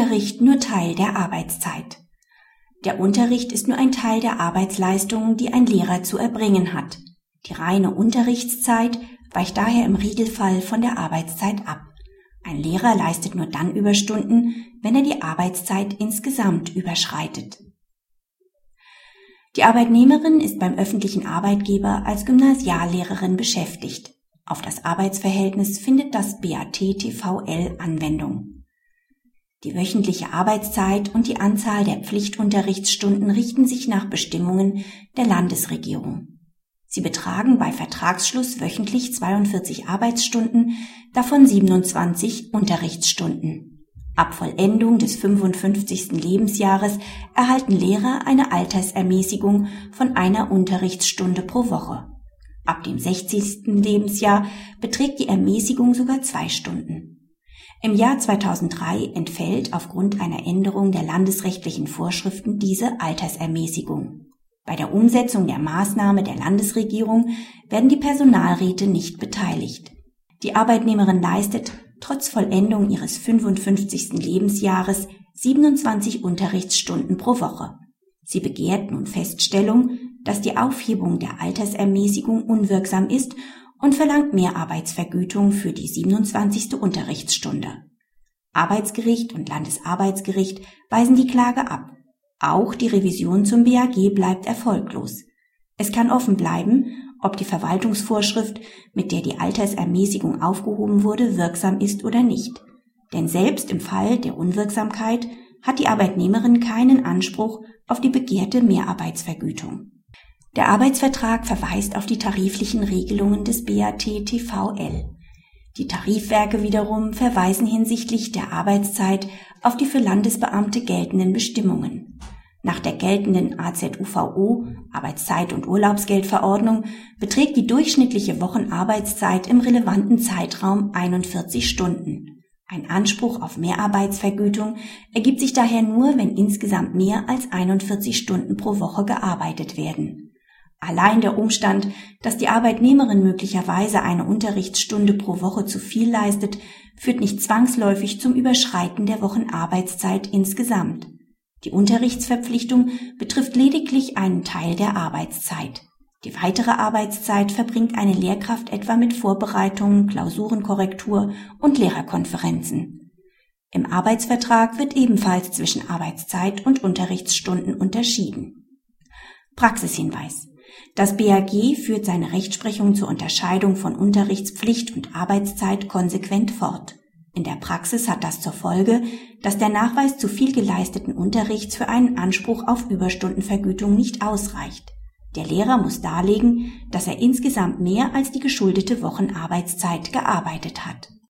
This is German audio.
Unterricht nur Teil der Arbeitszeit. Der Unterricht ist nur ein Teil der Arbeitsleistungen, die ein Lehrer zu erbringen hat. Die reine Unterrichtszeit weicht daher im Regelfall von der Arbeitszeit ab. Ein Lehrer leistet nur dann Überstunden, wenn er die Arbeitszeit insgesamt überschreitet. Die Arbeitnehmerin ist beim öffentlichen Arbeitgeber als Gymnasiallehrerin beschäftigt. Auf das Arbeitsverhältnis findet das BAT-TVL Anwendung. Die wöchentliche Arbeitszeit und die Anzahl der Pflichtunterrichtsstunden richten sich nach Bestimmungen der Landesregierung. Sie betragen bei Vertragsschluss wöchentlich 42 Arbeitsstunden, davon 27 Unterrichtsstunden. Ab Vollendung des 55. Lebensjahres erhalten Lehrer eine Altersermäßigung von einer Unterrichtsstunde pro Woche. Ab dem 60. Lebensjahr beträgt die Ermäßigung sogar zwei Stunden. Im Jahr 2003 entfällt aufgrund einer Änderung der landesrechtlichen Vorschriften diese Altersermäßigung. Bei der Umsetzung der Maßnahme der Landesregierung werden die Personalräte nicht beteiligt. Die Arbeitnehmerin leistet trotz Vollendung ihres 55. Lebensjahres 27 Unterrichtsstunden pro Woche. Sie begehrt nun Feststellung, dass die Aufhebung der Altersermäßigung unwirksam ist und verlangt mehr Arbeitsvergütung für die 27. Unterrichtsstunde. Arbeitsgericht und Landesarbeitsgericht weisen die Klage ab. Auch die Revision zum BAG bleibt erfolglos. Es kann offen bleiben, ob die Verwaltungsvorschrift, mit der die Altersermäßigung aufgehoben wurde, wirksam ist oder nicht. Denn selbst im Fall der Unwirksamkeit hat die Arbeitnehmerin keinen Anspruch auf die begehrte Mehrarbeitsvergütung. Der Arbeitsvertrag verweist auf die tariflichen Regelungen des BAT-TVL. Die Tarifwerke wiederum verweisen hinsichtlich der Arbeitszeit auf die für Landesbeamte geltenden Bestimmungen. Nach der geltenden AZUVO Arbeitszeit- und Urlaubsgeldverordnung beträgt die durchschnittliche Wochenarbeitszeit im relevanten Zeitraum 41 Stunden. Ein Anspruch auf Mehrarbeitsvergütung ergibt sich daher nur, wenn insgesamt mehr als 41 Stunden pro Woche gearbeitet werden. Allein der Umstand, dass die Arbeitnehmerin möglicherweise eine Unterrichtsstunde pro Woche zu viel leistet, führt nicht zwangsläufig zum Überschreiten der Wochenarbeitszeit insgesamt. Die Unterrichtsverpflichtung betrifft lediglich einen Teil der Arbeitszeit. Die weitere Arbeitszeit verbringt eine Lehrkraft etwa mit Vorbereitungen, Klausurenkorrektur und Lehrerkonferenzen. Im Arbeitsvertrag wird ebenfalls zwischen Arbeitszeit und Unterrichtsstunden unterschieden. Praxishinweis. Das BAG führt seine Rechtsprechung zur Unterscheidung von Unterrichtspflicht und Arbeitszeit konsequent fort. In der Praxis hat das zur Folge, dass der Nachweis zu viel geleisteten Unterrichts für einen Anspruch auf Überstundenvergütung nicht ausreicht. Der Lehrer muss darlegen, dass er insgesamt mehr als die geschuldete Wochenarbeitszeit gearbeitet hat